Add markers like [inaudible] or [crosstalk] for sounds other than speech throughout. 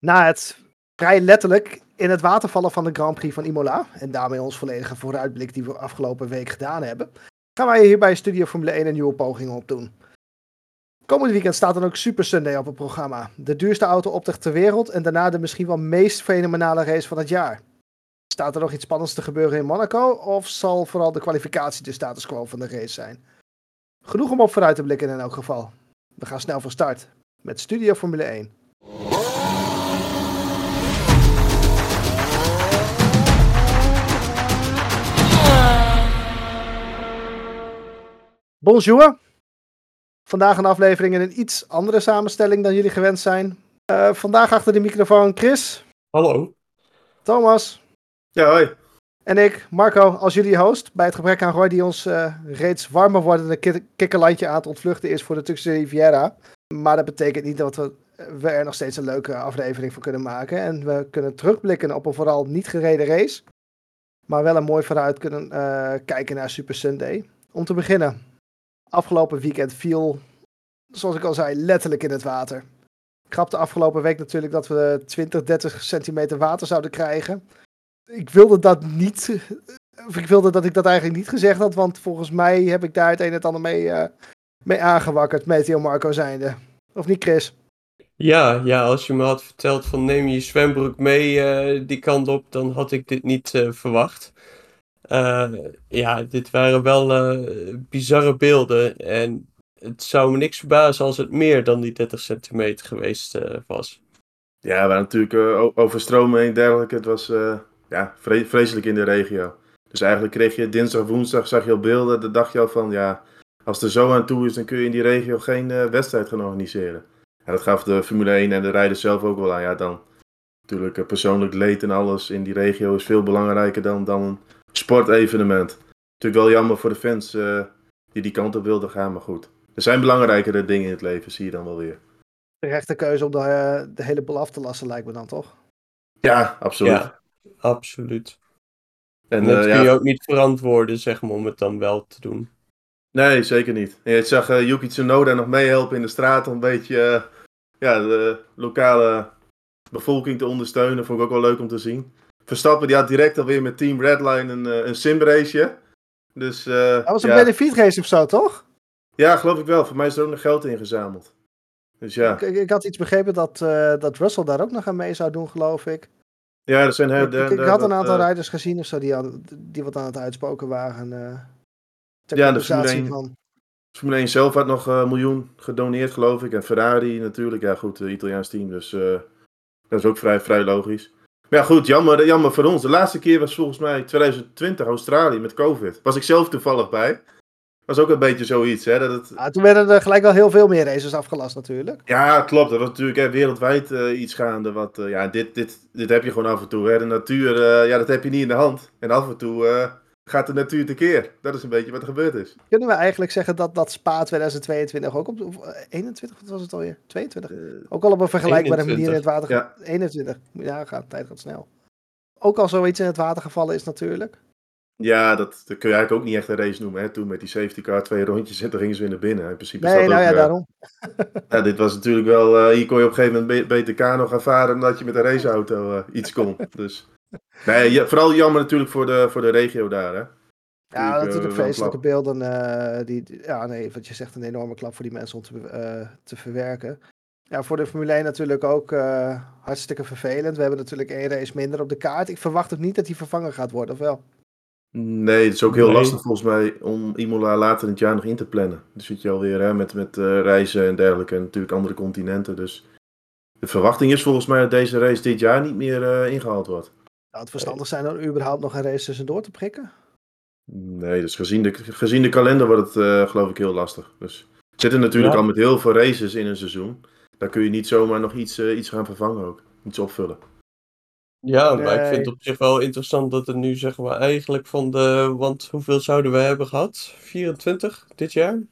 Na het vrij letterlijk in het water vallen van de Grand Prix van Imola, en daarmee ons volledige vooruitblik die we afgelopen week gedaan hebben, gaan wij hier bij Studio Formule 1 een nieuwe poging op doen. Komend weekend staat dan ook Super Sunday op het programma. De duurste auto-optocht ter wereld en daarna de misschien wel meest fenomenale race van het jaar. Staat er nog iets spannends te gebeuren in Monaco of zal vooral de kwalificatie de status quo van de race zijn? Genoeg om op vooruit te blikken in elk geval. We gaan snel van start met Studio Formule 1. Bonjour. Vandaag een aflevering in een iets andere samenstelling dan jullie gewend zijn. Uh, vandaag achter de microfoon Chris. Hallo. Thomas. Ja, hoi. En ik, Marco, als jullie host. Bij het gebrek aan Roy die ons uh, reeds warmer wordende kikkerlandje aan het ontvluchten is voor de Turkse Riviera. Maar dat betekent niet dat we, we er nog steeds een leuke aflevering van kunnen maken. En we kunnen terugblikken op een vooral niet gereden race. Maar wel een mooi vooruit kunnen uh, kijken naar Super Sunday. Om te beginnen, afgelopen weekend viel, zoals ik al zei, letterlijk in het water. Ik grapte afgelopen week natuurlijk dat we 20, 30 centimeter water zouden krijgen. Ik wilde dat niet. Of ik wilde dat ik dat eigenlijk niet gezegd had, want volgens mij heb ik daar het een en het ander mee, uh, mee aangewakkerd, Meteo Marco zijnde. Of niet, Chris? Ja, ja, als je me had verteld van neem je zwembroek mee uh, die kant op, dan had ik dit niet uh, verwacht. Uh, ja, dit waren wel uh, bizarre beelden. En het zou me niks verbazen als het meer dan die 30 centimeter geweest uh, was. Ja, waren natuurlijk overstromen en dergelijke. Het was ja, vre vreselijk in de regio. Dus eigenlijk kreeg je dinsdag, woensdag, zag je al beelden. Dan dacht je al van, ja, als het er zo aan toe is, dan kun je in die regio geen wedstrijd gaan organiseren. En dat gaf de Formule 1 en de rijders zelf ook wel aan. Ja, dan natuurlijk persoonlijk leed en alles in die regio is veel belangrijker dan, dan sportevenement. Natuurlijk wel jammer voor de fans uh, die die kant op wilden gaan, maar goed. Er zijn belangrijkere dingen in het leven, zie je dan wel weer. De rechte keuze om de, uh, de hele boel af te lassen lijkt me dan toch? Ja, absoluut. Ja, absoluut. En dat uh, kun je ja, ook niet verantwoorden, zeg maar, om het dan wel te doen. Nee, zeker niet. En je zag uh, Yuki Tsunoda nog meehelpen in de straat om een beetje ja, de lokale bevolking te ondersteunen. Vond ik ook wel leuk om te zien. Verstappen die had direct alweer met Team Redline een, een simraceje. Dus, uh, dat was een ja. benefiet of zo, toch? Ja, geloof ik wel. Voor mij is er ook nog geld ingezameld. Dus ja. Ik, ik, had iets begrepen dat, uh, dat Russell daar ook nog aan mee zou doen, geloof ik. Ja, er zijn... Ik, ik, ik had een aantal uh, rijders gezien of zo die, aan, die wat aan het uitspoken waren. Ja, de Formule 1, van. Formule 1 zelf had nog een miljoen gedoneerd, geloof ik. En Ferrari natuurlijk. Ja, goed, Italiaans team. Dus dat is ook vrij, vrij logisch. Maar ja, goed, jammer, jammer voor ons. De laatste keer was volgens mij 2020 Australië met COVID. Was ik zelf toevallig bij. Was ook een beetje zoiets, hè. Dat het... ja, toen werden er gelijk wel heel veel meer races afgelast natuurlijk. Ja, klopt. Dat was natuurlijk hè, wereldwijd uh, iets gaande. Wat, uh, ja, dit, dit, dit heb je gewoon af en toe. Hè. De natuur, uh, ja, dat heb je niet in de hand. En af en toe gaat de natuur tekeer. Dat is een beetje wat er gebeurd is. Kunnen we eigenlijk zeggen dat, dat Spa 2022 ook op... Of 21, wat was het alweer? 22? ook al op een vergelijkbare 21. manier in het water... Ja. 21. Ja, gaat, tijd gaat snel. Ook al zoiets in het water gevallen is natuurlijk. Ja, dat, dat kun je eigenlijk ook niet echt een race noemen. Hè? Toen met die safety car twee rondjes en toen gingen ze weer naar binnen. In principe nee, is dat nou ook, ja, uh, daarom. ja, dit was natuurlijk wel... Uh, hier kon je op een gegeven moment beter kano gaan varen... dan dat je met een raceauto uh, iets kon. dus... Nee, ja, vooral jammer natuurlijk voor de, voor de regio daar, hè. Ja, natuurlijk vreselijke beelden. Uh, die, ja, nee, wat je zegt, een enorme klap voor die mensen om te, uh, te verwerken. Ja, voor de Formule 1 natuurlijk ook uh, hartstikke vervelend. We hebben natuurlijk één race minder op de kaart. Ik verwacht ook niet dat die vervangen gaat worden, of wel? Nee, het is ook heel nee. lastig volgens mij om Imola later in het jaar nog in te plannen. Dan zit je alweer hè, met, met reizen en dergelijke en natuurlijk andere continenten. Dus de verwachting is volgens mij dat deze race dit jaar niet meer ingehaald wordt. Zou het verstandig zijn om überhaupt nog een race tussendoor te prikken? Nee, dus gezien de, gezien de kalender wordt het uh, geloof ik heel lastig. Dus we zitten natuurlijk ja. al met heel veel races in een seizoen. Daar kun je niet zomaar nog iets, uh, iets gaan vervangen ook. Iets opvullen. Ja, nee. maar ik vind het op zich wel interessant dat het nu zeggen we eigenlijk van de... Want hoeveel zouden we hebben gehad? 24 dit jaar?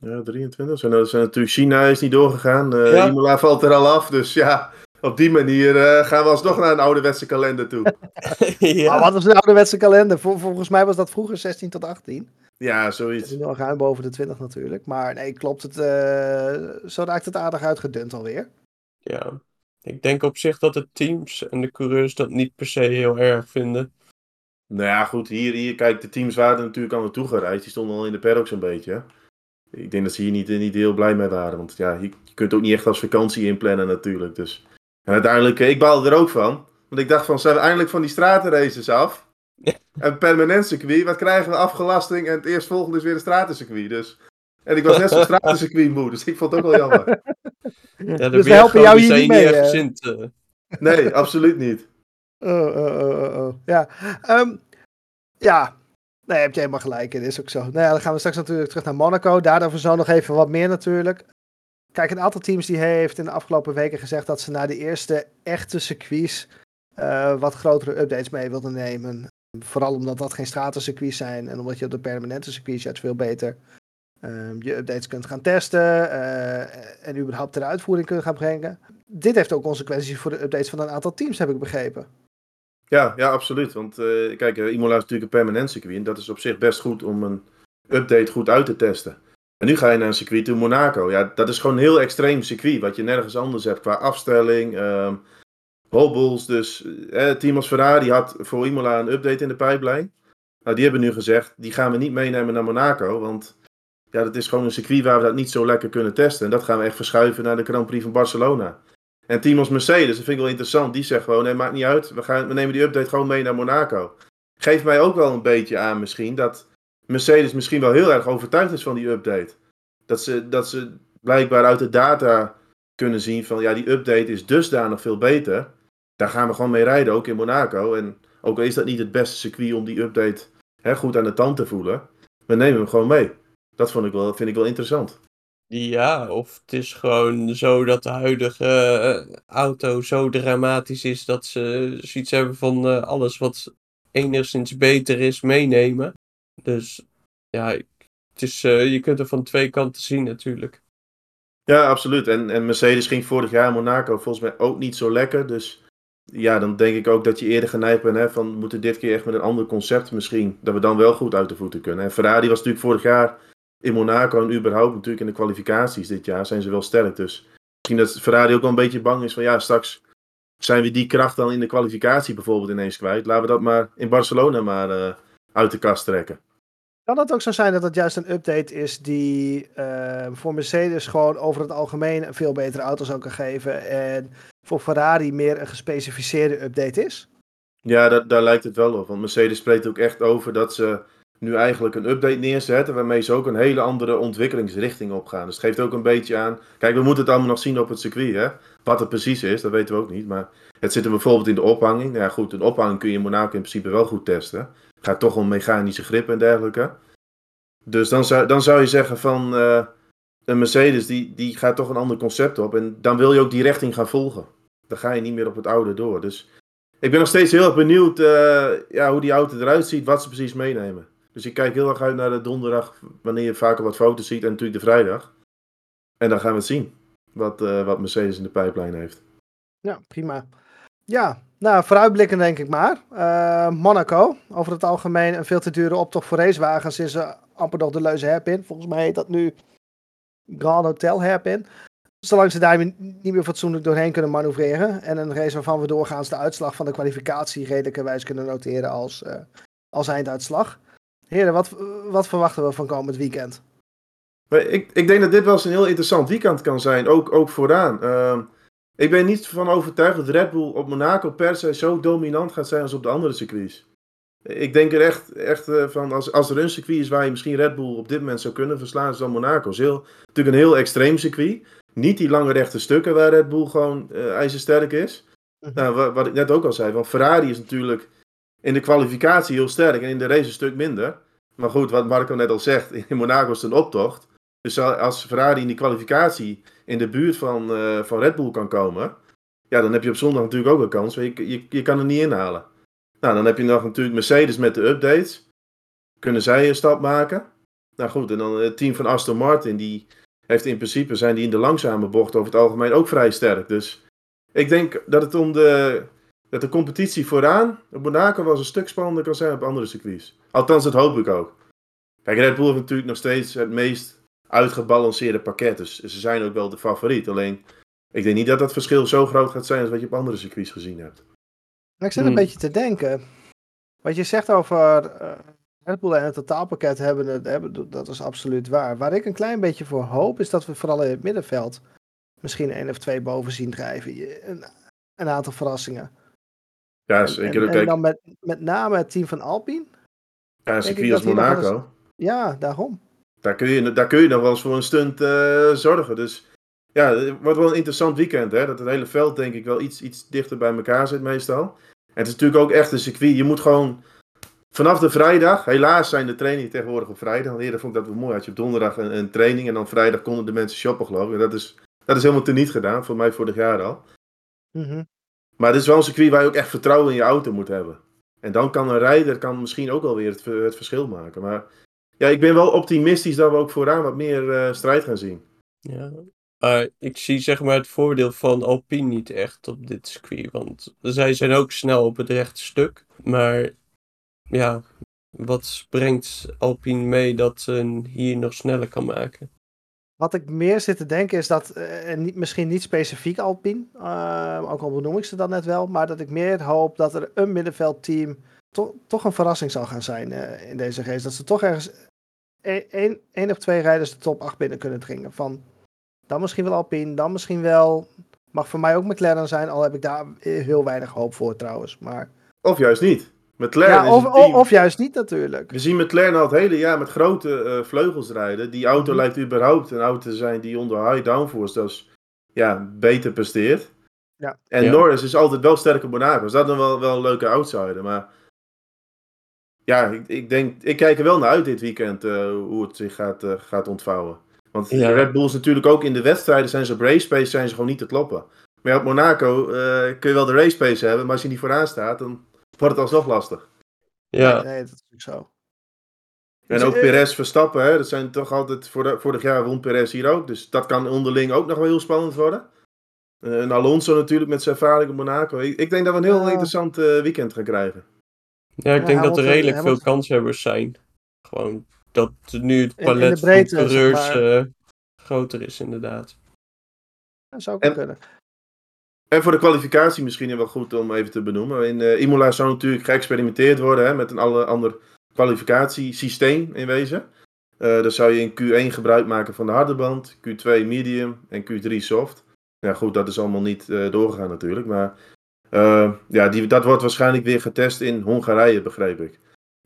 Ja, 23. En dat zijn natuurlijk China is niet doorgegaan. Uh, ja. Imola valt er al af. Dus ja, op die manier uh, gaan we alsnog naar een ouderwetse kalender toe. [laughs] ja. Maar wat was een ouderwetse kalender? Vol volgens mij was dat vroeger 16 tot 18. Ja, zoiets. Het is nu al ruim boven de 20 natuurlijk. Maar nee, klopt het. Uh, zo raakt het aardig uitgedund alweer. Ja. Ik denk op zich dat de teams en de coureurs dat niet per se heel erg vinden. Nou ja, goed, hier, hier kijk, de teams waren er natuurlijk al naartoe gereisd. Die stonden al in de paddock zo'n beetje. Ik denk dat ze hier niet, niet heel blij mee waren. Want ja, je, je kunt ook niet echt als vakantie inplannen natuurlijk. Dus. En uiteindelijk, eh, ik baalde er ook van. Want ik dacht van, zijn we eindelijk van die stratenraces af? Een permanent circuit, wat krijgen we? Afgelasting en het eerstvolgende is weer een stratencircuit. Dus. En ik was net zo'n [laughs] stratencircuit moe, dus ik vond het ook wel jammer. [laughs] Ja, de Dus we helpen jou hier niet mee, erg eh. gezind, eh. Nee, absoluut niet. Oh, oh, oh, oh, oh. Ja. Ehm, ja. Nee, heb je helemaal gelijk. Het is ook zo. Nou ja, dan gaan we straks natuurlijk terug naar Monaco. Daarover zo nog even wat meer natuurlijk. Kijk, een aantal teams die heeft in de afgelopen weken gezegd dat ze naar de eerste echte circuits eh, wat grotere updates mee wilden nemen. Vooral omdat dat geen stratencircuits zijn en omdat je op de permanente circuits juist veel beter ehm, je updates kunt gaan testen eh, en überhaupt ter uitvoering kunt gaan brengen. Dit heeft ook consequenties voor de updates van een aantal teams, heb ik begrepen. Ja, ja, absoluut. Want eh, kijk, Imola is natuurlijk een permanent circuit. En dat is op zich best goed om een update goed uit te testen. En nu ga je naar een circuit in Monaco. Ja, dat is gewoon een heel extreem circuit. Wat je nergens anders hebt qua afstelling, ehm hobbles. Dus eh, team Ferrari had voor Imola een update in de pijplijn. Nou, die hebben nu gezegd, die gaan we niet meenemen naar Monaco. Want ja, dat is gewoon een circuit waar we dat niet zo lekker kunnen testen. En dat gaan we echt verschuiven naar de Grand Prix van Barcelona. En team Mercedes, dat vind ik wel interessant, die zegt gewoon, nee, maakt niet uit, we, gaan, we nemen die update gewoon mee naar Monaco. Geeft mij ook wel een beetje aan misschien, dat Mercedes misschien wel heel erg overtuigd is van die update. Dat ze, dat ze blijkbaar uit de data kunnen zien van, ja, die update is dusdanig veel beter. Daar gaan we gewoon mee rijden, ook in Monaco. En ook al is dat niet het beste circuit om die update hè, goed aan de tand te voelen, we nemen hem gewoon mee. Dat vond ik wel, vind ik wel interessant. Ja, of het is gewoon zo dat de huidige eh, auto zo dramatisch is dat ze zoiets hebben van eh, alles wat enigszins beter is meenemen. Dus ja, het is, eh, je kunt er van twee kanten zien natuurlijk. Ja, absoluut. En, en Mercedes ging vorig jaar in Monaco volgens mij ook niet zo lekker. Dus ja, dan denk ik ook dat je eerder geneigd bent van we moeten dit keer echt met een ander concept misschien. Dat we dan wel goed uit de voeten kunnen. En Ferrari was natuurlijk vorig jaar in Monaco en überhaupt natuurlijk in de kwalificaties dit jaar zijn ze wel sterk. Dus misschien dat Ferrari ook wel een beetje bang is van ja, straks zijn we die kracht dan in de kwalificatie bijvoorbeeld ineens kwijt. Laten we dat maar in Barcelona maar eh, uit de kast trekken. Kan het ook zo zijn dat het juist een update is die eh, voor Mercedes gewoon over het algemeen een veel betere auto zou kan geven en voor Ferrari meer een gespecificeerde update is? Ja, daar, daar lijkt het wel op. Want Mercedes spreekt ook echt over dat ze nu eigenlijk een update neerzetten. Waarmee ze ook een hele andere ontwikkelingsrichting opgaan. Dus het geeft ook een beetje aan. Kijk, we moeten het allemaal nog zien op het circuit. Hè? Wat het precies is, dat weten we ook niet. Maar het zit er bijvoorbeeld in de ophanging. Nou Ja, goed, een ophanging kun je in Monaco in principe wel goed testen. Gaat toch om mechanische grip en dergelijke. Dus dan zou, dan zou je zeggen van. eh, een Mercedes die, die gaat toch een ander concept op. En dan wil je ook die richting gaan volgen. Dan ga je niet meer op het oude door. Dus ik ben nog steeds heel erg benieuwd eh, ja, hoe die auto eruit ziet, wat ze precies meenemen. Dus ik kijk heel erg uit naar de donderdag, wanneer je vaker wat foto's ziet, en natuurlijk de vrijdag. En dan gaan we het zien, wat, eh, wat Mercedes in de pijplijn heeft. Ja, prima. Ja, nou, vooruitblikken denk ik maar. Eh, Monaco, over het algemeen een veel te dure optocht voor racewagens is er amper nog de leuze hairpin. Volgens mij heet dat nu Grand Hotel hairpin. Zolang ze daar niet meer fatsoenlijk doorheen kunnen manoeuvreren. En een race waarvan we doorgaans de uitslag van de kwalificatie redelijkerwijs kunnen noteren als, eh, als einduitslag. Heren, wat, wat verwachten we van komend weekend? Ik, ik denk dat dit wel eens een heel interessant weekend kan zijn, ook, ook vooraan. Ik ben niet van overtuigd dat Red Bull op Monaco per se zo dominant gaat zijn als op de andere circuits. Ik denk er echt, echt eh, van, als, als er een circuit is waar je misschien Red Bull op dit moment zou kunnen verslaan, is dan Monaco. Het is heel, natuurlijk een heel extreem circuit. Niet die lange rechte stukken waar Red Bull gewoon eh, ijzersterk is. Mhm. Nou, wat, wat ik net ook al zei, want Ferrari is natuurlijk in de kwalificatie heel sterk en in de race een stuk minder. Maar goed, wat Marco net al zegt, [laughs] in Monaco is het een optocht. Dus als Ferrari in die kwalificatie in de buurt van, eh, van Red Bull kan komen, ja, dan heb je op zondag natuurlijk ook een kans. Je, je, je kan er niet inhalen. Nou, dan heb je nog natuurlijk Mercedes met de updates. Kunnen zij een stap maken? Nou goed, en dan het team van Aston Martin, die heeft in principe, zijn die in de langzame bocht over het algemeen ook vrij sterk. Dus ik denk dat het om de, dat de competitie vooraan op Monaco wel eens een stuk spannender kan zijn op andere circuits. Althans, dat hoop ik ook. Kijk, Red Bull heeft natuurlijk nog steeds het meest uitgebalanceerde pakket. Dus ze zijn ook wel de favoriet. Alleen, ik denk niet dat dat verschil zo groot gaat zijn als wat je op andere circuits gezien hebt. Maar ik zit een Hmm. beetje te denken. Wat je zegt over eh Red Bull en het totaalpakket hebben, hebben, dat is absoluut waar. Waar ik een klein beetje voor hoop, is dat we vooral in het middenveld misschien één of twee boven zien drijven. Je- Een, een aantal verrassingen. Ja, En, zeker. en, en dan met, met name het team van Alpine. ja, een circuit als Monaco. Ja, daarom. Daar kun, je, daar kun je dan wel eens voor een stunt eh, zorgen. Dus ja, het wordt wel een interessant weekend. Hè? Dat het hele veld denk ik wel iets, iets dichter bij elkaar zit meestal. En het is natuurlijk ook echt een circuit. Je moet gewoon vanaf de vrijdag... Helaas zijn de trainingen tegenwoordig op vrijdag. Eerder vond ik dat wel mooi. Had je op donderdag een, een training en dan vrijdag konden de mensen shoppen geloof ik. En dat is, dat is helemaal teniet gedaan. Voor mij vorig jaar al. Mhm. Maar het is wel een circuit waar je ook echt vertrouwen in je auto moet hebben. En dan kan een rijder kan misschien ook alweer het, het verschil maken. Maar ja, ik ben wel optimistisch dat we ook vooraan wat meer eh, strijd gaan zien. Ja. Uh, ik zie zeg maar het voordeel van Alpine niet echt op dit circuit. Want zij zijn ook snel op het rechte stuk. Maar ja, wat brengt Alpine mee dat ze hier nog sneller kan maken? Wat ik meer zit te denken is dat, uh, niet, misschien niet specifiek Alpine, uh, ook al benoem ik ze dan net wel, maar dat ik meer hoop dat er een middenveldteam to toch een verrassing zal gaan zijn uh, in deze race. Dat ze toch ergens één, één of twee rijders de top 8 binnen kunnen dringen. Van dan misschien wel Alpine, dan misschien wel, mag voor mij ook McLaren zijn, al heb ik daar heel weinig hoop voor trouwens. Maar... Of juist niet. McLaren ja, of, is een team. of juist niet natuurlijk. We zien McLaren al het hele jaar met grote uh, vleugels rijden. Die auto Mhm. lijkt überhaupt een auto te zijn die onder high downforce dus ja, beter presteert. Ja. En Ja. Norris is altijd wel sterk op Monaco. Dus dat is dan wel, wel een leuke outsider. Maar ja, ik, ik denk, ik kijk er wel naar uit dit weekend uh, hoe het zich gaat, uh, gaat ontvouwen. Want Ja. de Red Bulls natuurlijk ook in de wedstrijden zijn ze op race pace zijn ze gewoon niet te kloppen. Maar ja, op Monaco uh, kun je wel de race pace hebben, maar als je niet vooraan staat, dan wordt het alsnog lastig. Ja, Nee, dat is natuurlijk zo. En Dus, ook eh, Perez Verstappen, hè, dat zijn toch altijd, vorig, vorig jaar won Perez hier ook. Dus dat kan onderling ook nog wel heel spannend worden. Eh, en Alonso natuurlijk met zijn ervaring op Monaco. Ik, ik denk dat we een heel Ja. interessant eh, weekend gaan krijgen. Ja ik denk dat er Hamilton- redelijk veel Hamilton- kanshebbers zijn. Gewoon dat nu het in de palet breedte, van zeg coureurs maar. eh, groter is inderdaad. Dat zou ook En- kunnen. En voor de kwalificatie misschien wel goed om even te benoemen. In eh, Imola zou natuurlijk geëxperimenteerd worden hè, met een alle, ander kwalificatiesysteem in wezen. Eh dan zou je in Q1 gebruik maken van de harde band, Q2 medium en Q3 soft. Ja goed, dat is allemaal niet eh, doorgegaan natuurlijk. Maar eh, ja, die, dat wordt waarschijnlijk weer getest in Hongarije, begreep ik.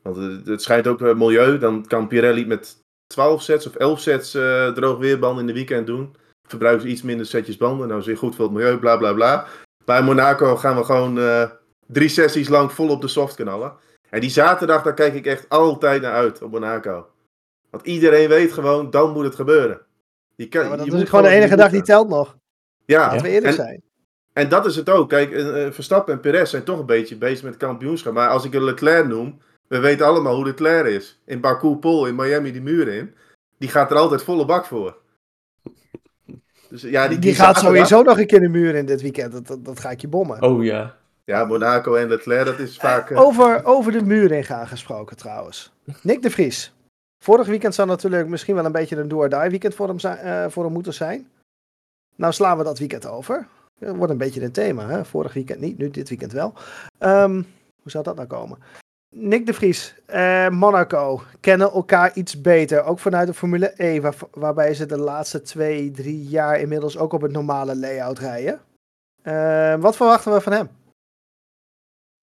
Want het schijnt ook eh, milieu. Dan kan Pirelli met 12 sets of 11 sets eh droog weerbanden in de weekend doen. Verbruiken ze iets minder setjes banden. Nou, is weer goed voor het milieu, bla bla bla. Bij Monaco gaan we gewoon drie sessies lang vol op de soft knallen. En die zaterdag, daar kijk ik echt altijd naar uit op Monaco. Want iedereen weet gewoon, dan moet het gebeuren. Je kan, Ja, maar dat je is moet gewoon de enige dag die telt nog. Ja, Laten we eerlijk en, zijn. En dat is het ook. Kijk, eh, eh, Verstappen en Perez zijn toch een beetje bezig met kampioenschap. Maar als ik een Leclerc noem, we weten allemaal hoe Leclerc is. In Baku, Pol, in Miami die muur in. Die gaat er altijd volle bak voor. [laughs] Dus, ja, Die, die, die gaat zaterdag- sowieso nog een keer de muur in dit weekend. Dat, dat, dat ga ik je bommen. Oh ja. Ja, Monaco en Leclerc, dat is vaak... eh, Over, over de muur in gaan gesproken trouwens. Nick de Vries. Vorig weekend zou natuurlijk misschien wel een beetje een do-or-die weekend voor hem, zijn, eh, voor hem moeten zijn. Nou slaan we dat weekend over. Wordt een beetje een thema. Hè? Vorig weekend niet, nu dit weekend wel. Ehm, hoe zou dat nou komen? Nick de Vries, eh, Monaco kennen elkaar iets beter. Ook vanuit de Formule E, waar, waarbij ze de laatste twee, drie jaar inmiddels ook op het normale layout rijden. Eh, wat verwachten we van hem?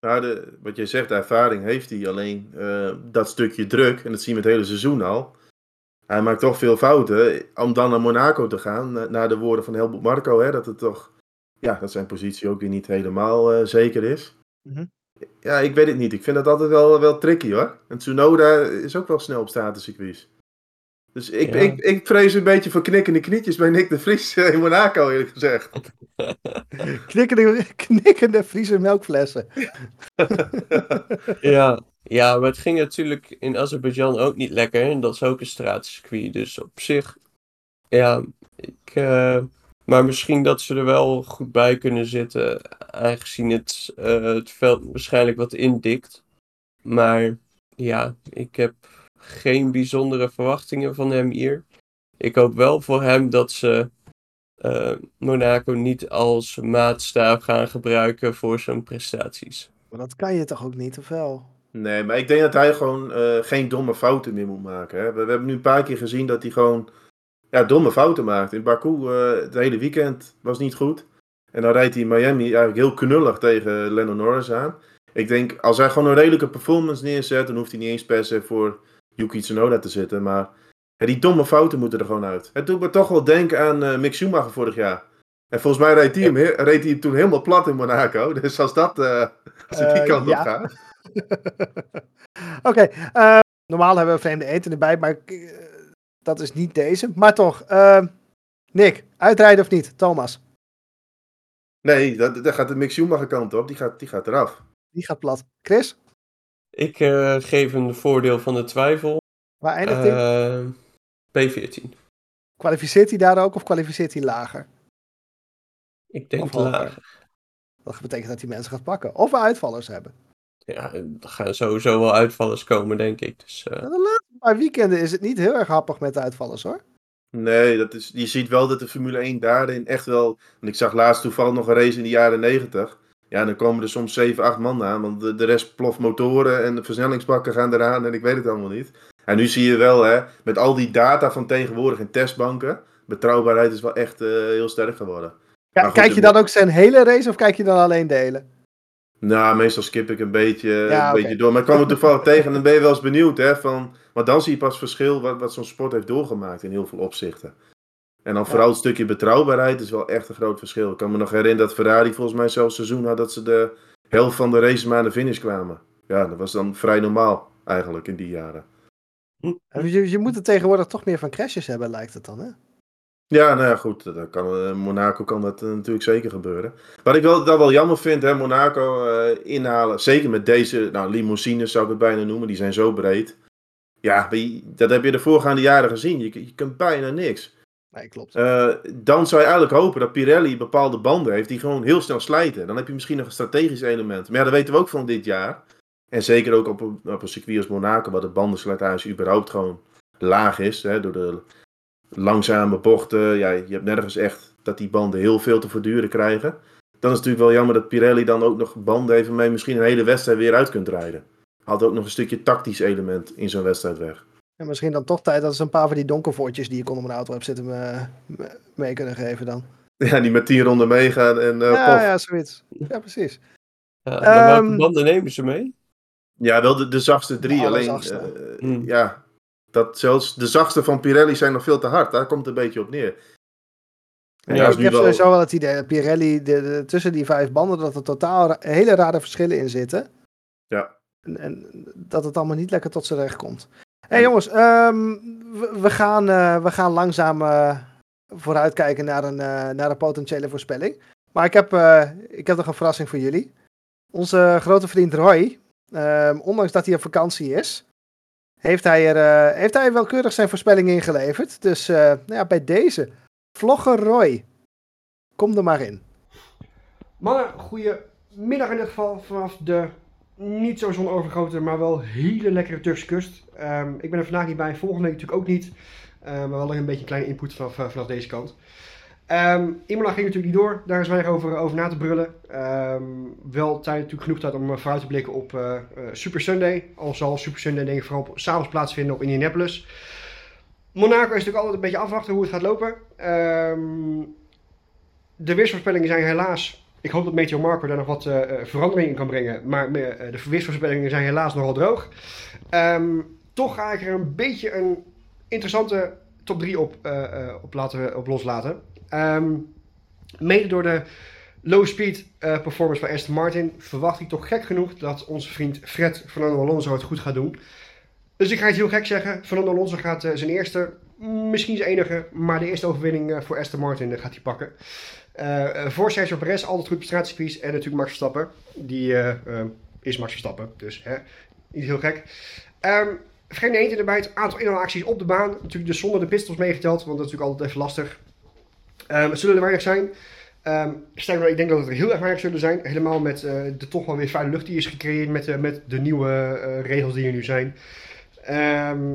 Nou, de, wat jij zegt, de ervaring heeft hij. Alleen eh, dat stukje druk, en dat zien we het hele seizoen al. Hij maakt toch veel fouten. Om dan naar Monaco te gaan, na- naar de woorden van Helmut Marco, hè, dat het toch, ja, dat zijn positie ook weer niet helemaal eh, zeker is. Mhm. Ja, ik weet het niet. Ik vind dat altijd wel, wel tricky hoor. En Tsunoda is ook wel snel op statuscircuits. Dus ik, Ja. ik, ik vrees een beetje voor knikkende knietjes bij Nick de Vries [laughs] in Monaco, eerlijk gezegd. [laughs] Knikkende, knikkende Friese melkflessen. Ja, ja, maar het ging natuurlijk in Azerbeidzjan ook niet lekker. En dat is ook een straatcircuit. Dus op zich, ja, ik, eh, maar misschien dat ze er wel goed bij kunnen zitten. Aangezien het, eh, het veld waarschijnlijk wat indikt. Maar ja, ik heb geen bijzondere verwachtingen van hem hier. Ik hoop wel voor hem dat ze eh, Monaco niet als maatstaaf gaan gebruiken voor zijn prestaties. Maar dat kan je toch ook niet, of wel? Nee, maar ik denk dat hij gewoon eh, geen domme fouten meer moet maken. Hè? We, we hebben nu een paar keer gezien dat hij gewoon ja, domme fouten maakt. In Baku eh, het hele weekend was niet goed. En dan rijdt hij in Miami eigenlijk heel knullig tegen Lennon Norris aan. Ik denk, als hij gewoon een redelijke performance neerzet, dan hoeft hij niet eens per se voor Yuki Tsunoda te zitten. Maar ja, die domme fouten moeten er gewoon uit. Het doet me toch wel denken aan eh, Mick Schumacher vorig jaar. En volgens mij reed hij, hem, he- reed hij hem toen helemaal plat in Monaco. [laughs] Dus als dat, eh, als het die kant ja. op gaat. [laughs] Oké, normaal hebben we vreemde eten erbij, maar dat is niet deze. Maar toch, eh, Nick, uitrijden of niet? Thomas, Nee, dat, daar gaat de Mick Schumacher kant op. Die gaat, die gaat eraf. die gaat plat. Chris, Ik eh, geef hem de voordeel van de twijfel. waar eindigt hij? Eh, P14. Kwalificeert hij daar ook of kwalificeert hij lager? Ik denk lager. Dat betekent dat hij mensen gaat pakken. Of we uitvallers hebben. Ja, er gaan sowieso wel uitvallers komen, denk ik. Dus, eh, laatste paar weekenden is het niet heel erg happig met de uitvallers hoor. Nee, dat is, je ziet wel dat de Formule 1 daarin echt wel... Want ik zag laatst toevallig nog een race in de jaren 90. Ja, dan komen er soms 7, 8 man aan. Want de, de rest ploft motoren en de versnellingsbakken gaan eraan en ik weet het allemaal niet. En nu zie je wel, hè, met al die data van tegenwoordig in testbanken... Betrouwbaarheid is wel echt eh, heel sterk geworden. Maar goed, kijk je dan ook zijn hele race of kijk je dan alleen delen? Nou, meestal skip ik een beetje, Ja, een beetje door. Maar ik kwam er toevallig [laughs] tegen en dan ben je wel eens benieuwd. Hè, van, maar dan zie je pas verschil wat, wat zo'n sport heeft doorgemaakt in heel veel opzichten. En dan Ja. vooral het stukje betrouwbaarheid is wel echt een groot verschil. Ik kan me nog herinneren dat Ferrari volgens mij zelfs seizoen had dat ze de helft van de races maar aan de finish kwamen. Ja, dat was dan vrij normaal eigenlijk in die jaren. Je, je moet het tegenwoordig toch meer van crashes hebben, lijkt het dan hè? Ja, nou ja, goed. Dat kan, eh, Monaco kan dat eh, natuurlijk zeker gebeuren. Wat ik wel, dat wel jammer vind, hè, Monaco eh, inhalen. Zeker met deze nou, limousines zou ik het bijna noemen. Die zijn zo breed. Ja, dat heb je de voorgaande jaren gezien. Je, je kunt bijna niks. Nee, klopt. Eh, dan zou je eigenlijk hopen dat Pirelli bepaalde banden heeft die gewoon heel snel slijten. Dan heb je misschien nog een strategisch element. Maar ja, dat weten we ook van dit jaar. En zeker ook op een, op een circuit als Monaco, waar de bandenslijtage überhaupt gewoon laag is. Hè, door de langzame bochten. Ja, je hebt nergens echt dat die banden heel veel te verduren krijgen. Dan is het natuurlijk wel jammer dat Pirelli dan ook nog banden heeft waarmee je misschien een hele wedstrijd weer uit kunt rijden. Had ook nog een stukje tactisch element in zo'n wedstrijd weg. En misschien dan toch tijd dat ze een paar van die donkervoortjes die ik onder mijn auto heb zitten me, me- mee kunnen geven dan. Ja, die met tien ronden meegaan en eh ja, pof. ja, zoiets. Ja, precies. ja, maar welke banden nemen ze mee? Ja, wel de, de zachtste drie. De alleen, allerzachtste. eh, Hmm. ja, dat zelfs de zachtste van Pirelli zijn nog veel te hard. Daar komt het een beetje op neer. En Ja, ik heb wel- sowieso wel het idee dat Pirelli de, de- tussen die vijf banden dat er totaal ra- hele rare verschillen in zitten. Ja. En, en dat het allemaal niet lekker tot zijn recht komt. Hé hey, jongens, ehm, we, we gaan, eh, we gaan langzaam eh, vooruitkijken naar een, eh, naar een potentiële voorspelling. Maar ik heb, ik heb nog een verrassing voor jullie. Onze grote vriend Roy, ehm, ondanks dat hij op vakantie is, heeft hij, er, eh, heeft hij welkeurig zijn voorspelling ingeleverd. Dus eh, nou ja, bij deze, Vlogger Roy, kom er maar in. Mannen, goedemiddag in ieder geval vanaf de niet zo zonovergoten, maar wel hele lekkere Turkse kust. Ehm, ik ben er vandaag niet bij, volgende week natuurlijk ook niet. Maar wel een beetje kleine input eh, vanaf deze kant. Ehm Imola ging natuurlijk niet door, daar is weinig over, over na te brullen. Ehm, wel tijd, natuurlijk genoeg tijd om eh, vooruit te blikken op eh, eh, Super Sunday. Al zal Super Sunday denk ik vooral s'avonds plaatsvinden op Indianapolis. Monaco is natuurlijk altijd een beetje afwachten hoe het gaat lopen. Ehm, de weersvoorspellingen zijn helaas. Ik hoop dat Meteo Marco daar nog wat verandering in kan brengen. Maar de weersvoorspellingen zijn helaas nogal droog. Toch ga ik er een beetje een interessante top 3 op, op, laten, op loslaten. Ehm, mede door de low speed eh, performance van Aston Martin verwacht ik toch gek genoeg dat onze vriend Fred Fernando Alonso het goed gaat doen. Dus ik ga het heel gek zeggen. Fernando Alonso gaat eh, zijn eerste, misschien zijn enige, maar de eerste overwinning eh, voor Aston Martin gaat hij pakken. Voor Sergio Perez, altijd goed op. En natuurlijk Max Verstappen. Die is Max Verstappen, dus hè, niet heel gek. Ehm geen eentje erbij, het aantal inhaalacties op de baan. Natuurlijk dus zonder de pistols meegeteld, want dat is natuurlijk altijd even lastig. Ehm, het zullen er weinig zijn. Ehm sterker ik denk dat het er heel erg weinig zullen zijn. Helemaal met eh, de toch wel weer vuile lucht die is gecreëerd met, eh, met de nieuwe eh, regels die er nu zijn. Ehm,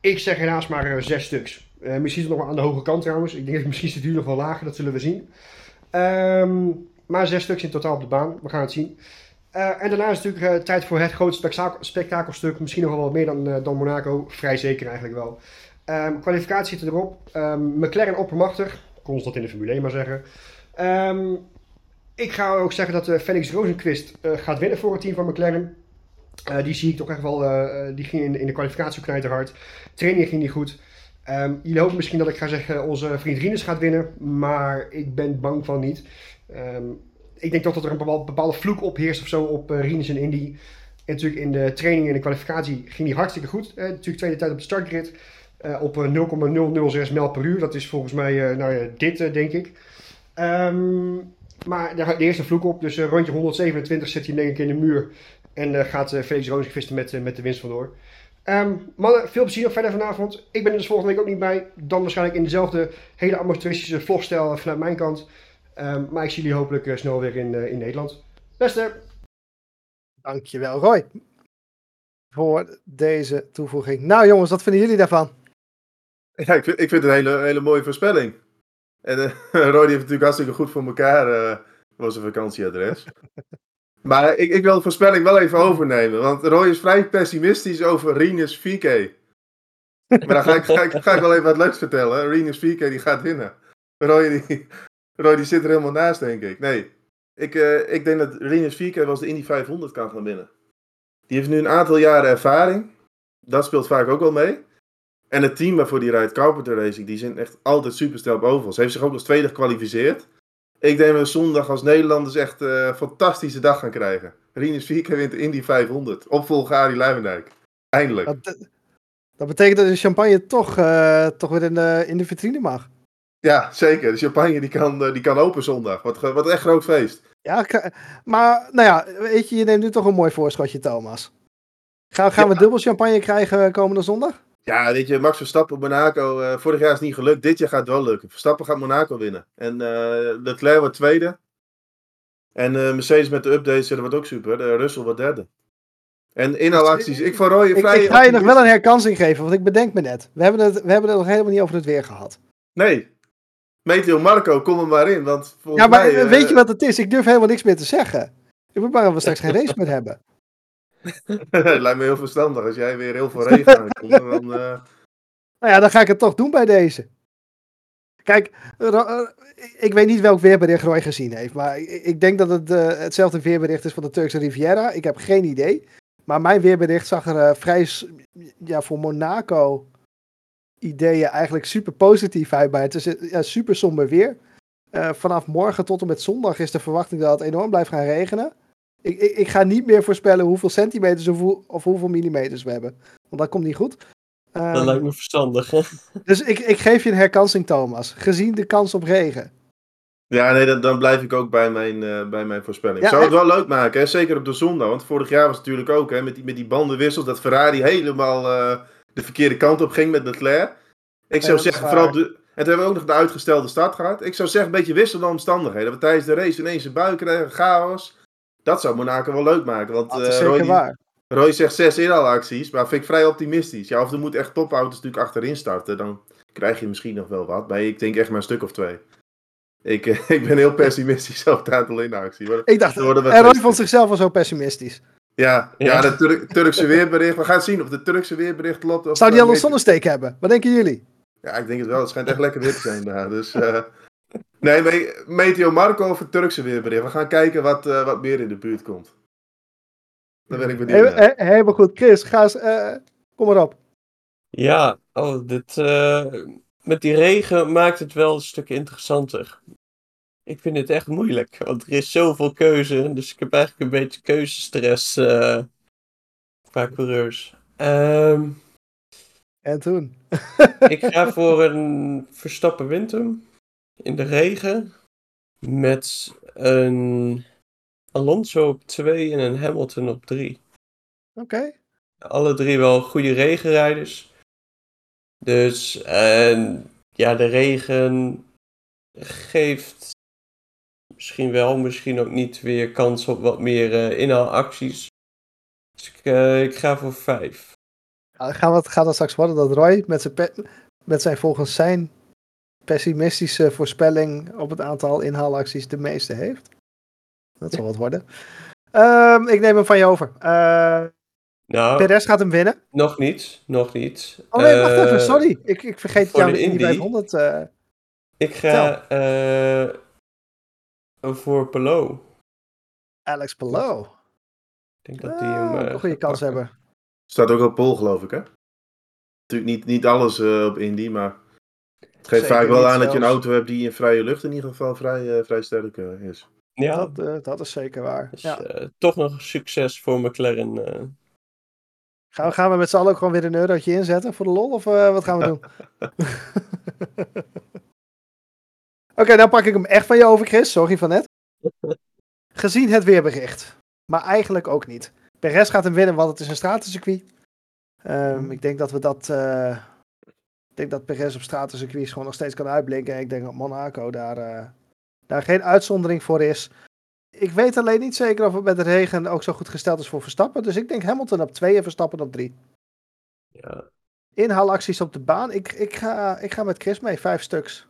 ik zeg helaas maar zes stuks. Misschien nog wel aan de hoge kant trouwens. Ik denk dat misschien het hier nog wel lager, dat zullen we zien. Maar zes stuks in totaal op de baan. We gaan het zien. En daarna is natuurlijk tijd voor het grote spektakel, spektakelstuk. Misschien nog wel wat meer dan, dan Monaco. Vrij zeker eigenlijk wel. Kwalificatie zit erop. McLaren oppermachtig. Constant in de Formule 1 maar zeggen. Ehm, ik ga ook zeggen dat eh, Felix Rosenquist eh, gaat winnen voor het team van McLaren. Eh, die zie ik toch echt wel. die ging in, in de kwalificatie knijterhard. Training ging niet goed. Ehm, jullie hopen misschien dat ik ga zeggen onze vriend Rinus gaat winnen. Maar ik ben bang van niet. Ehm, ik denk toch dat er een bepaal- bepaalde vloek opheerst of zo op uh, Rinus en Indy. En natuurlijk in de training en de kwalificatie ging hij hartstikke goed. Natuurlijk tweede tijd op de startgrid. Eh, op eh, 0,006 mijl per uur. Dat is volgens mij eh, nou dit, eh, denk ik. Ehm, maar daar gaat de eerste vloek op. Dus eh, rondje 127 zet hij denk ik in de muur. En eh, gaat eh, Felix Rozenquist met, eh, met de winst vandoor. Ehm mannen, veel plezier nog verder vanavond. Ik ben er dus volgende week ook niet bij. Dan waarschijnlijk in dezelfde hele amateuristische vlogstijl vanuit mijn kant. Ehm, maar ik zie jullie hopelijk eh, snel weer in, eh, in Nederland. Beste! Dankjewel, Roy. Voor deze toevoeging. Nou jongens, wat vinden jullie daarvan? Ja, ik vind, ik vind het een hele, hele mooie voorspelling. En eh [laughs] Roy die heeft natuurlijk hartstikke goed voor elkaar eh voor zijn vakantieadres. [laughs] maar ik, ik wil de voorspelling wel even overnemen. Want Roy is vrij pessimistisch over Rinus 4K. Maar dan ga ik, ga, ik, ga ik wel even wat leuks vertellen. Rinus 4K die gaat winnen. Roy die, [laughs] Roy die zit er helemaal naast, denk ik. Nee, ik, eh, ik denk dat Rinus 4K wel eens de Indy 500 kan gaan winnen. Die heeft nu een aantal jaren ervaring. Dat speelt vaak ook wel mee. En het team waarvoor die rijdt, Carpenter Racing, die zijn echt altijd super snel op ovals. Ze heeft zich ook als tweede gekwalificeerd. Ik denk dat we zondag als Nederlanders echt eh, een fantastische dag gaan krijgen. Rinus Vierke wint de Indy 500. Opvolger Arie Luijendijk. Eindelijk. Dat, dat betekent dat de champagne toch, eh, toch weer in de, in de vitrine mag. Ja, zeker. De champagne die kan, eh, die kan open zondag. Wat, wat een echt groot feest. Ja, maar nou ja, weet je, je neemt nu toch een mooi voorschotje, Thomas. Gaan, gaan we dubbel champagne krijgen komende zondag? Ja, weet je, Max Verstappen, Monaco. eh, vorig jaar is niet gelukt. Dit jaar gaat het wel lukken. Verstappen gaat Monaco winnen. En eh Leclerc wordt tweede. En eh, Mercedes met de updates, dat wordt ook super. De Russell wordt derde. En inhaalacties. Ik van Roy Ik, vrij ik ga je nog wel een herkansing geven, want ik bedenk me net. We hebben het, we hebben het nog helemaal niet over het weer gehad. Nee. Meteo Marco, kom er maar in. Want Ja, maar mij, weet je wat het is? Ik durf helemaal niks meer te zeggen. Ik moet maar we straks geen race meer hebben. Het [laughs] lijkt me heel verstandig als jij weer heel veel [laughs] regen aankomt. dan, eh, Nou ja, dan ga ik het toch doen bij deze. Kijk, Ro- eh, ik weet niet welk weerbericht Roy gezien heeft. Maar ik, denk dat het eh, hetzelfde weerbericht is van de Turkse Riviera. Ik heb geen idee. Maar mijn weerbericht zag er eh, vrij, ja, voor Monaco ideeën eigenlijk super positief uit. Maar het is eh, ja, super somber weer. Eh, vanaf morgen tot en met zondag is de verwachting dat het enorm blijft gaan regenen. Ik, ik, ik ga niet meer voorspellen hoeveel centimeters of, hoe- of hoeveel millimeters we hebben. Want dat komt niet goed. Dat Ehm, lijkt me verstandig. hè? [laughs] dus ik, ik geef je een herkansing, Thomas. Gezien de kans op regen. ja, nee, dan, dan blijf ik ook bij mijn, eh, bij mijn voorspelling. Ja, Zou het wel leuk maken, hè? zeker op de zondag. Want vorig jaar was het natuurlijk ook hè, met, die, met die bandenwissels. Dat Ferrari helemaal eh, de verkeerde kant op ging met Leclerc. Ik zou zeggen, vooral de, en toen hebben we ook nog de uitgestelde start gehad. Ik zou zeggen, een beetje wisselende omstandigheden. Dat we tijdens de race ineens een bui krijgen, chaos. Dat zou Monaco wel leuk maken. Want Dat is eh, zeker Roy, die- waar. Roy zegt zes inhaalacties, maar vind ik vrij optimistisch. Ja, of er moeten echt topauto's natuurlijk achterin starten, dan krijg je misschien nog wel wat. Maar ik denk echt maar een stuk of twee. Ik, eh, [laughs] ik ben heel pessimistisch [laughs] over het aantal. Maar- Ik dacht, Er en Roy testen. vond zichzelf al zo pessimistisch. Ja, ja. Ja. Turk- Turkse weerbericht. We gaan het zien of de Turkse weerbericht klopt. Zou die al een zonnesteek hebben? Wat denken jullie? Ja, ik denk het wel. Het schijnt echt lekker weer te zijn daar. Dus, eh, [laughs] nee, me- Meteo Marco of het Turkse weerbericht. We gaan kijken wat, eh, wat meer in de buurt komt. Dan ben ik benieuwd He- naar. he- Helemaal goed. Chris, ga eens, eh, kom maar op. Ja, oh, dit, eh, met die regen maakt het wel een stuk interessanter. Ik vind het echt moeilijk, want er is zoveel keuze. Dus ik heb eigenlijk een beetje keuzestress eh qua coureurs. Ehm, En toen? ik ga voor een Verstappen wint hem in de regen. Met een Alonso op 2 en een Hamilton op 3. Oké. alle drie wel goede regenrijders. Dus en ja, de regen geeft misschien wel, misschien ook niet weer kans op wat meer eh inhaalacties. Dus ik, eh, ik ga voor vijf. Ja, gaan we gaat dan straks worden dat Roy met zijn, met zijn volgens zijn pessimistische voorspelling op het aantal inhaalacties de meeste heeft. Dat zal wat worden. Ehm, ik neem hem van je over. Uh, nou, Perez gaat hem winnen. Nog niet, nog niet. Oh nee, wacht even, Eh, sorry. Ik, ik vergeet jou die Indy? 500. eh, Ik ga eh, voor Pelo. Alex Palou. Ik denk dat die hem. Een goede kans pakken. hebben. Staat ook op Pol, geloof ik, hè? Natuurlijk niet, niet alles eh, op Indy, maar het geeft vaak wel aan dat je een auto hebt die in vrije lucht in ieder geval vrij, eh, vrij sterk eh, is. Ja, Dat, eh, dat is zeker waar. dus Ja. eh, toch nog succes voor McLaren. eh. Gaan, we, gaan we met z'n allen ook gewoon weer een eurotje inzetten voor de lol? Of eh, wat gaan we doen? [laughs] Oké, dan pak ik hem echt van je over, Chris. Sorry van net. [laughs] Gezien het weerbericht. Maar eigenlijk ook niet. Perez gaat hem winnen, want het is een stratencircuit. Ehm, ik denk dat we dat... eh, ik denk dat Perez op stratencircuits gewoon nog steeds kan uitblinken. En ik denk dat Monaco daar, eh, daar geen uitzondering voor is. Ik weet alleen niet zeker of het met de regen ook zo goed gesteld is voor Verstappen. Dus ik denk Hamilton op 2 en Verstappen op 3. ja. Inhaalacties op de baan. Ik, ik, ga, ik ga met Chris mee, vijf stuks.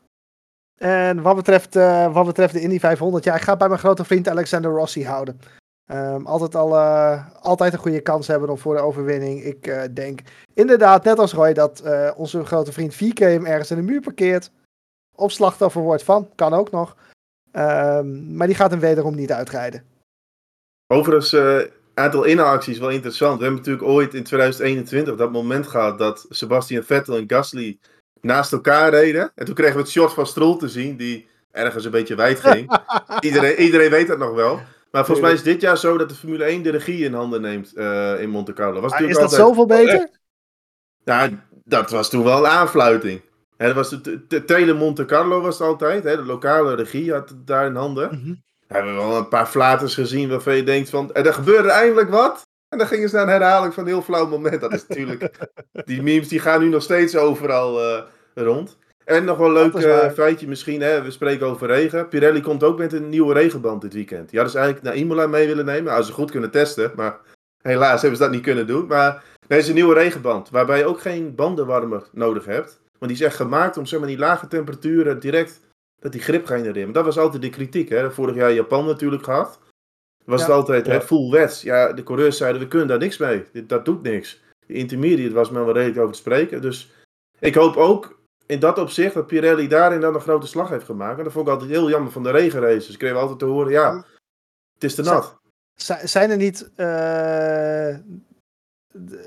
En wat betreft, eh, wat betreft de Indy 500, ja, ik ga bij mijn grote vriend Alexander Rossi houden. Ehm, altijd, al, eh, altijd een goede kans hebben om voor de overwinning. Ik eh, denk inderdaad, net als Roy, dat eh, onze grote vriend VK hem ergens in de muur parkeert. Of slachtoffer wordt van, kan ook nog. Ehm, maar die gaat hem wederom niet uitrijden. Overigens, aantal inhaalacties wel interessant. We hebben natuurlijk ooit in 2021 dat moment gehad dat Sebastian Vettel en Gasly naast elkaar reden. En toen kregen we het shot van Stroll te zien, die ergens een beetje wijd ging. [laughs] iedereen, iedereen weet dat nog wel. Maar volgens mij is dit jaar zo dat de Formule 1 de regie in handen neemt eh, in Monte Carlo. Was Maar is dat altijd... zoveel beter? Ja, dat was toen wel een aanfluiting. Hè, dat was de, Tele Monte Carlo was het altijd. De lokale regie had het daar in handen. Mhm. We hebben wel een paar flaters gezien waarvan je denkt van... En er gebeurde eindelijk wat. En dan gingen ze naar een herhaling van een heel flauw moment. Dat is natuurlijk... [laughs] die memes die gaan nu nog steeds overal eh, rond. En nog wel een leuk eh, feitje misschien. Hè? We spreken over regen. Pirelli komt ook met een nieuwe regenband dit weekend. Die hadden ze eigenlijk naar Imola mee willen nemen. Als ze goed kunnen testen. Maar helaas hebben ze dat niet kunnen doen. Maar er is een nieuwe regenband. Waarbij je ook geen bandenwarmer nodig hebt. Want die is echt gemaakt om zeg maar, die lage temperaturen direct... Dat die grip genereren. Maar dat was altijd de kritiek. Hè? Vorig jaar Japan natuurlijk gehad. Was Ja. het altijd Ja. hè, full wets. Ja, de coureurs zeiden we kunnen daar niks mee. Dat doet niks. De intermediate was men wel redelijk over te spreken. Dus ik hoop ook in dat opzicht dat Pirelli daarin dan een grote slag heeft gemaakt. En dat vond ik altijd heel jammer van de regenraces. Ik kreeg altijd te horen, ja, het is te nat. Zi- Zijn er niet. eh,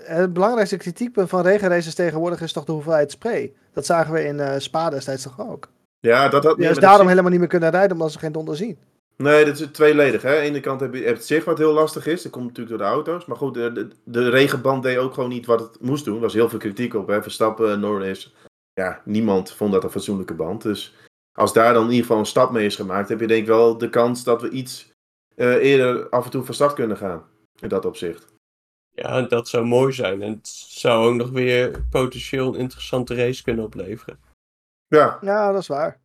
het belangrijkste kritiekpunt van regenraces tegenwoordig is toch de hoeveelheid spray. Dat zagen we in eh Spa destijds toch ook. Ja, dat had Juist daarom zicht- helemaal niet meer kunnen rijden, omdat ze geen donder zien. Nee, dat is tweeledig. Hè. Aan de ene kant heb je heb je het zicht wat heel lastig is. Dat komt natuurlijk door de auto's. Maar goed, de, de, de regenband deed ook gewoon niet wat het moest doen. Er was heel veel kritiek op. Hè. Verstappen, Norris. Ja, niemand vond dat een fatsoenlijke band. Dus als daar dan in ieder geval een stap mee is gemaakt, heb je denk ik wel de kans dat we iets eh, eerder af en toe van start kunnen gaan. In dat opzicht. ja, dat zou mooi zijn. En het zou ook nog weer potentieel een interessante race kunnen opleveren. Ja, Ja, dat is waar.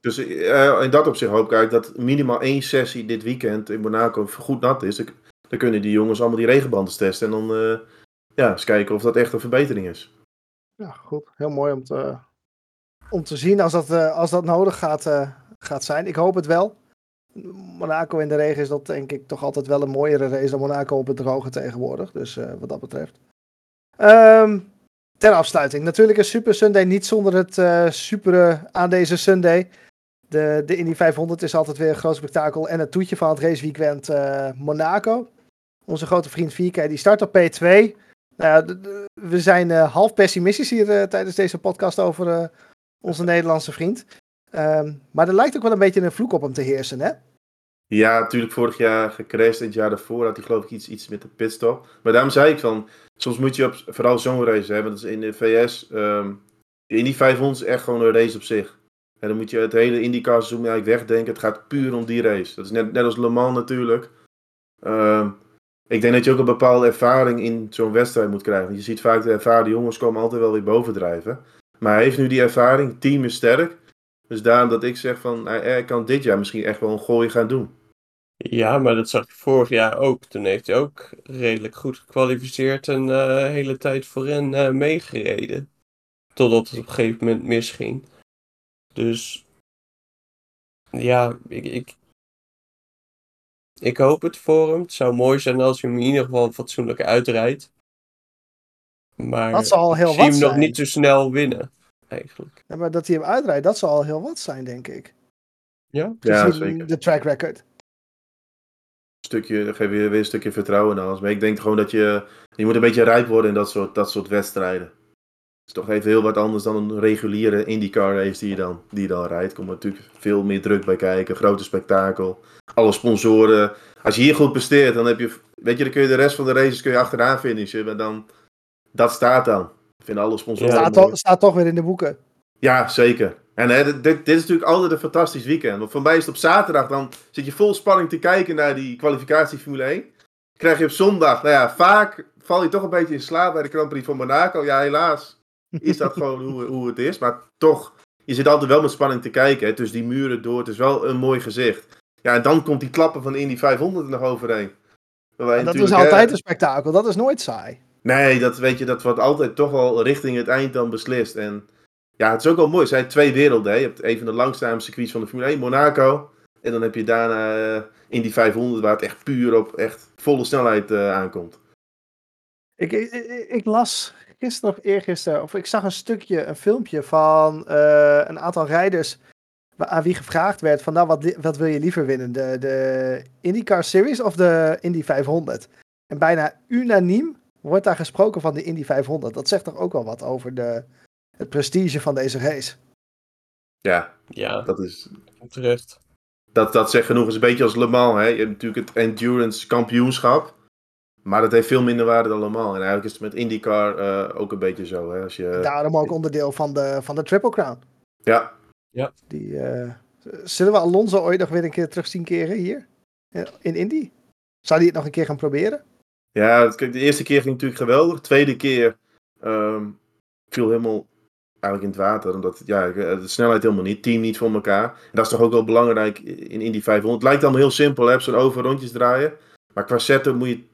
dus eh, in dat opzicht hoop ik eigenlijk dat minimaal één sessie dit weekend in Monaco goed nat is. Dan, dan kunnen die jongens allemaal die regenbanden testen. En dan eh, ja, eens kijken of dat echt een verbetering is. Ja, goed. Heel mooi om te, om te zien als dat, eh, als dat nodig gaat, eh, gaat zijn. Ik hoop het wel. Monaco in de regen is dat denk ik toch altijd wel een mooiere race dan Monaco op het droge tegenwoordig. Dus eh, wat dat betreft. Ehm, ter afsluiting. Natuurlijk een Super Sunday niet zonder het supere aan deze Sunday. De, de Indy 500 is altijd weer een groot spektakel. En het toetje van het raceweekend eh Monaco. Onze grote vriend Vierke, die start op P2. Nou we zijn eh, half pessimistisch hier eh, tijdens deze podcast over eh, onze Nederlandse vriend. Ehm, maar er lijkt ook wel een beetje een vloek op hem te heersen, hè? Ja, natuurlijk vorig jaar gecrashed. Het jaar daarvoor had hij geloof ik iets, iets met de pitstop. Maar daarom zei ik van, soms moet je op, vooral zo'n race hebben. Dat is in de VS. ehm in die 500 is echt gewoon een race op zich. En dan moet je het hele IndyCar seizoen eigenlijk wegdenken. Het gaat puur om die race. Dat is net, net als Le Mans natuurlijk. Ehm, ik denk dat je ook een bepaalde ervaring in zo'n wedstrijd moet krijgen. Je ziet vaak de ervaren jongens komen altijd wel weer bovendrijven. Maar hij heeft nu die ervaring. Het team is sterk. Dus daarom dat ik zeg van, hij, kan dit jaar misschien echt wel een gooi gaan doen. Ja, maar dat zag ik vorig jaar ook. Toen heeft hij ook redelijk goed gekwalificeerd en eh, de hele tijd voorin eh, meegereden. Totdat het op een gegeven moment misging. Dus ja, ik, ik hoop het voor hem. Het zou mooi zijn als hij hem in ieder geval fatsoenlijk uitrijdt. Maar Dat zal al heel ik zie wat hem nog niet zo snel winnen, eigenlijk. Ja, maar dat hij hem uitrijdt, dat zal al heel wat zijn, denk ik. Ja? Ja, zeker. De track record. stukje, dan geef je weer een stukje vertrouwen aan alles. Maar ik denk gewoon dat je, je moet een beetje rijp worden in dat soort, dat soort wedstrijden. Het is toch even heel wat anders dan een reguliere IndyCar race die je dan, die je dan rijdt. Er komt natuurlijk veel meer druk bij kijken, grote spektakel, alle sponsoren. Als je hier goed presteert, dan heb je, weet je, dan kun je de rest van de races kun je achteraan finishen. Maar dan, dat staat dan. Vinden alle sponsoren Ja, Staat, staat toch weer in de boeken. Ja, zeker. En hè, dit, dit dit is natuurlijk altijd een fantastisch weekend. Want voor mij is het op zaterdag, dan zit je vol spanning te kijken naar die kwalificatie Formule 1. Krijg je op zondag, nou ja, vaak val je toch een beetje in slaap bij de Grand Prix van Monaco. Ja, helaas is dat gewoon hoe, hoe het is. Maar toch, je zit altijd wel met spanning te kijken. Hè, tussen die muren door. Het is wel een mooi gezicht. Ja, en dan komt die klappen van de Indy 500 er nog overheen. En dat is hè, altijd een spektakel. Dat is nooit saai. Nee, dat weet je, dat wordt altijd toch wel richting het eind dan beslist. En ja, het is ook wel mooi. Er zijn twee werelden. Hè. Je hebt een van de langzame circuits van de Formule 1, Monaco. En dan heb je daarna eh, in die 500, waar het echt puur op echt volle snelheid eh, aankomt. Ik, ik- ik las gisteren of eergisteren, of ik zag een stukje, een filmpje van eh, een aantal rijders aan wie gevraagd werd van nou, wat, wat wil je liever winnen? De, de IndyCar Series of de Indy 500? En bijna unaniem wordt daar gesproken van de Indy 500. Dat zegt toch ook wel wat over de, het prestige van deze race. Ja, Ja, dat, is, terecht. dat, dat zegt genoeg. Het is een beetje als Le Mans. Hè. Je hebt natuurlijk het endurance kampioenschap. Maar dat heeft veel minder waarde dan Le Mans. En eigenlijk is het met IndyCar eh, ook een beetje zo. Hè. Als je, Daarom ook onderdeel van de, van de Triple Crown. ja, Die, eh, zullen we Alonso ooit nog weer een keer terug zien keren hier? Eh, In Indy? Zou hij het nog een keer gaan proberen? Ja, kijk, de eerste keer ging natuurlijk geweldig. De tweede keer ehm, viel helemaal eigenlijk in het water. Omdat ja, de snelheid helemaal niet, team niet voor elkaar. En dat is toch ook wel belangrijk in Indy 500. Het lijkt allemaal heel simpel, hè, zo'n over rondjes draaien. Maar qua setup moet je...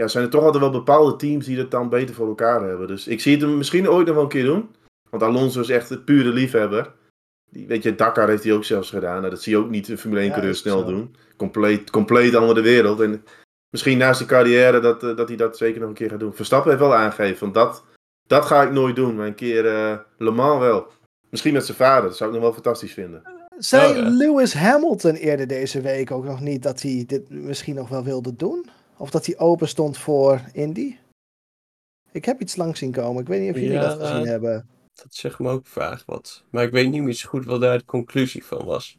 Ja, zijn er toch altijd wel bepaalde teams die het dan beter voor elkaar hebben. Dus ik zie het hem misschien ooit nog wel een keer doen. Want Alonso is echt een pure liefhebber. Die, weet je, Dakar heeft hij ook zelfs gedaan. Nou, dat zie je ook niet een Formule 1 Ja, coureur snel zo. doen. Compleet, compleet andere wereld. En misschien naast zijn carrière dat, eh, dat hij dat zeker nog een keer gaat doen. Verstappen heeft wel aangegeven, van dat, dat ga ik nooit doen. Maar een keer eh, Le Mans wel. Misschien met zijn vader, dat zou ik nog wel fantastisch vinden. Zei Oh, ja. Lewis Hamilton eerder deze week ook nog niet dat hij dit misschien nog wel wilde doen? Of dat hij open stond voor Indy? Ik heb iets langs zien komen. Ik weet niet of jullie Ja, dat gezien eh, hebben. Dat zegt me ook vaag wat. Maar ik weet niet meer zo goed wat daar de conclusie van was.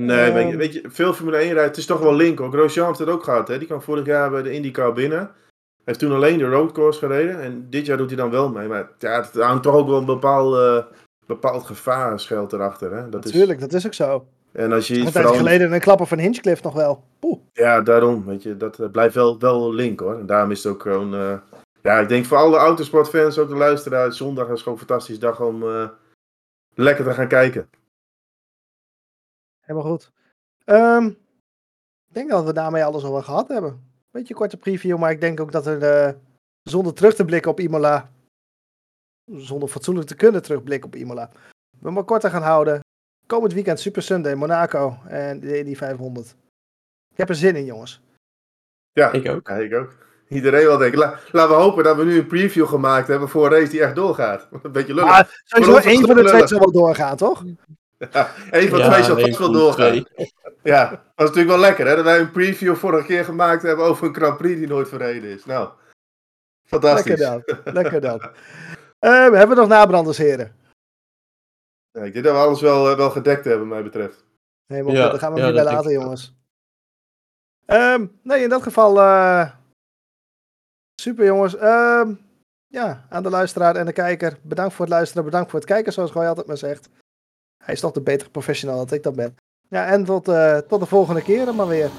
Nee, Ehm. weet, je, weet je, veel Formule 1 rijdt, het is toch wel link hoor. Grosjean heeft het ook gehad, hè. Die kwam vorig jaar bij de IndyCar binnen. Heeft toen alleen de roadcourse gereden. En dit jaar doet hij dan wel mee. Maar ja, het hangt toch ook wel een bepaald, eh, bepaald gevaar schuilt erachter, hè. Dat is, Natuurlijk, dat is ook zo. En als je Een tijd geleden een klapper van Hinchcliffe nog wel. Poeh. Ja, daarom. Weet je, dat eh, blijft wel, wel link hoor. En daarom is het ook gewoon. eh, ja, ik denk voor alle autosportfans, ook de luisteraars, zondag is gewoon een fantastische dag om eh, lekker te gaan kijken. Helemaal goed. Ehm, ik denk dat we daarmee alles al wel gehad hebben. Beetje korte preview, maar ik denk ook dat er zonder terug te blikken op Imola, zonder fatsoenlijk te kunnen terugblikken op Imola, we maar korter gaan houden. Komend weekend Super Sunday, Monaco en de Indy 500. Ik heb er zin in, jongens. Ja, Ik ook. ja, ik ook. Iedereen wel denken. La- laten we hopen dat we nu een preview gemaakt hebben voor een race die echt doorgaat. [laughs] Een beetje lullig. Maar sowieso één is van de twee zal wel doorgaan, toch? Ja, Eén van de Ja, twee zal één vast wel doorgaan. twee. Ja, dat was natuurlijk wel lekker hè. Dat wij een preview vorige keer gemaakt hebben over een Grand Prix die nooit verreden is. Nou, fantastisch. Lekker dan. Lekker dan. [laughs] Eh, we hebben nog nabranders, heren. Ja, ik denk dat we alles wel, eh, wel gedekt hebben, mij betreft. Helemaal Ja, goed, daar gaan we ja, weer dat bij ik jongens. Ehm, nee, in dat geval, eh, super jongens. Ehm, ja, aan de luisteraar en de kijker, bedankt voor het luisteren, bedankt voor het kijken, zoals Roy altijd maar zegt. Hij is toch de betere professional dan ik dat ben. Ja, en tot, eh, tot de volgende keer maar weer.